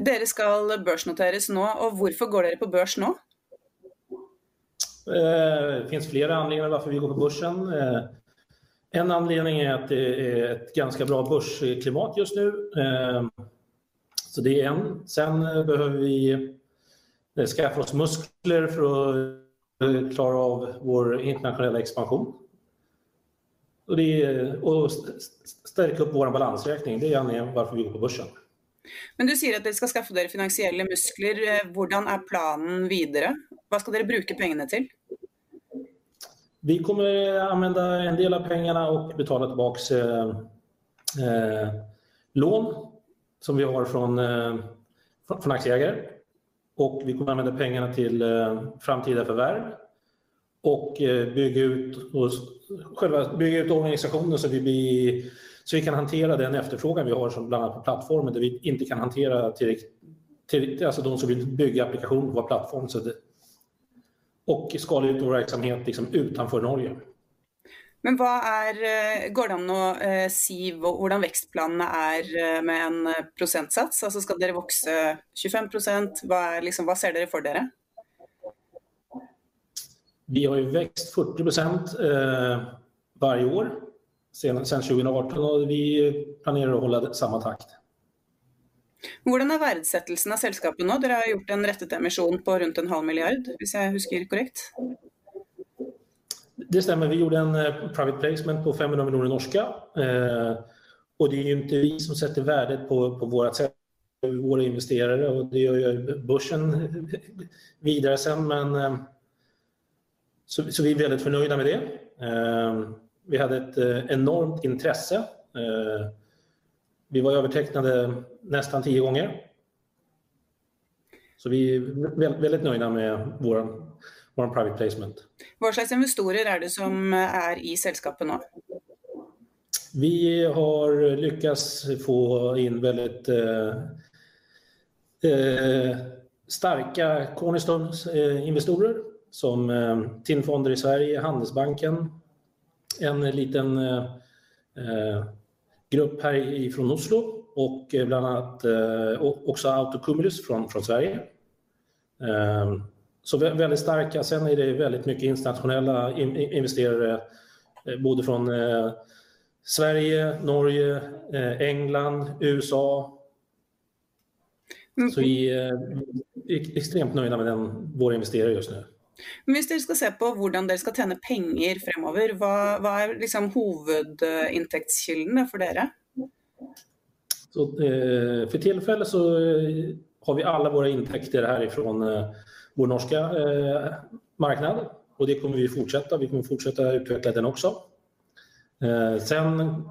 Dere skal børsnoteres nå, og hvorfor går dere på børs nå? Eh, det finns flera anledningar varför vi går på börsen. Eh, en anledning är att det är ett ganska bra börsklimat just nu. Eh, så det är en. Sen behöver vi skaffa oss muskler för att klara av vår internationella expansion. Och, det är, och stärka upp vår balansräkning. Det är anledningen varför vi går på börsen. Men du sier at dere skal skaffe dere finansielle muskler. Eh, hvordan er planen videre? Hva skal dere bruke pengene til? Vi kommer använda en del av pengarna och betala tillbaka eh, eh, lån som vi har från, eh, från aktieägare. Och vi kommer använda pengarna till eh, framtida förvärv och eh, bygga ut, och, själva, bygga ut organisationen så vi blir så vi kan hantera den efterfrågan vi har som bland annat på plattformen där vi inte kan hantera tillräckligt, till, alltså de som vill bygga applikationer på vår plattform. Så det, och skala ut vår verksamhet liksom utanför Norge. Men hva er, går det an å eh, si hvordan vekstplanene er med en prosentsats? Altså skal dere vokse 25 hva, er, liksom, hva ser dere for dere? Vi har ju växt 40 eh, varje år sedan, sedan 2018 och vi planerar att hålla samma takt. Hvordan er verdsettelsen av selskapet nå? Dere har gjort en rettet emisjon på rundt en halv milliard, hvis jeg husker korrekt? Det stämmer, vi gjorde en private placement på 500 miljoner norska. Eh, och det är ju inte vi som sätter värdet på, på sätt, våra investerare och det gör ju börsen vidare sen. Men, eh, så, så vi är väldigt förnöjda med det. Eh, vi hade ett enormt intresse. Vi var övertecknade nästan tio gånger. Så vi är väldigt nöjda med vår, vår private placement. Hva slags investorer är det som är i sällskapet nu? Vi har lyckats få in väldigt eh, eh, starka Cornerstone-investorer som eh, TIN-fonder i Sverige, Handelsbanken, en liten eh, grupp här från Oslo och bland annat också Autocumulus från, från Sverige. Så väldigt starka. Sen är det väldigt mycket internationella investerare, både från Sverige, Norge, England, USA. Så vi är extremt nöjda med den, våra investerare just nu. Men hvis dere skal se på hvordan dere skal tjene penger fremover, hva, hva er liksom hovedinntektskildene for dere? Så, eh, för tillfället så eh, har vi alla våra intäkter härifrån eh, vår norska eh, marknad och det kommer vi fortsätta. Vi kommer fortsätta utveckla den också. Eh, sen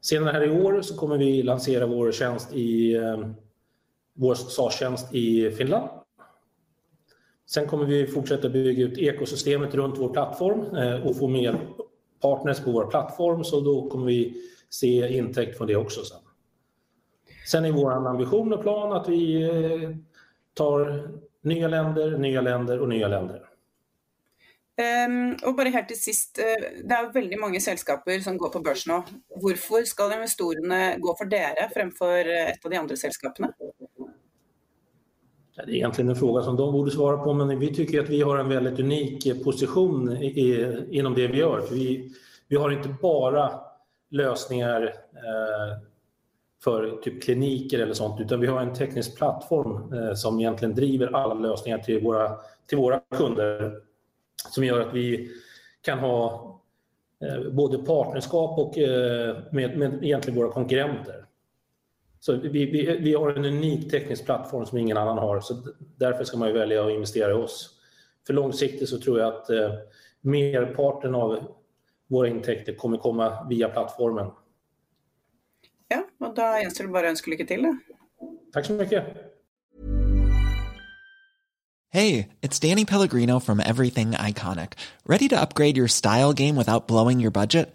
senare här i år så kommer vi lansera vår tjänst i eh, vår SAS-tjänst i Finland. Sen kommer vi fortsätta bygga ut ekosystemet runt vår plattform eh, och få mer partners på vår plattform så då kommer vi se intäkt från det också sen. Sen är vår ambition och plan att vi eh, tar nya länder, nya länder och nya länder. Um, och bara helt till sist, eh, Det är väldigt många sällskap som går på börsen nu. Varför ska investerarna gå för dere framför ett av de andra sällskapen? Det är egentligen en fråga som de borde svara på, men vi tycker att vi har en väldigt unik eh, position i, inom det vi gör. För vi, vi har inte bara lösningar eh, för typ kliniker eller sånt, utan vi har en teknisk plattform eh, som egentligen driver alla lösningar till våra, till våra kunder som gör att vi kan ha eh, både partnerskap och eh, med, med egentligen våra konkurrenter. Så vi, vi, vi har en unik teknisk plattform som ingen annan har, så därför ska man ju välja att investera i oss. För långsiktigt så tror jag att eh, merparten av våra intäkter kommer komma via plattformen. Ja, och då gjenstår det bara å ønske lykke til, da. Tack så mycket. Hey, it's Danny Pellegrino from Everything Iconic. Ready to upgrade your style game without blowing your budget?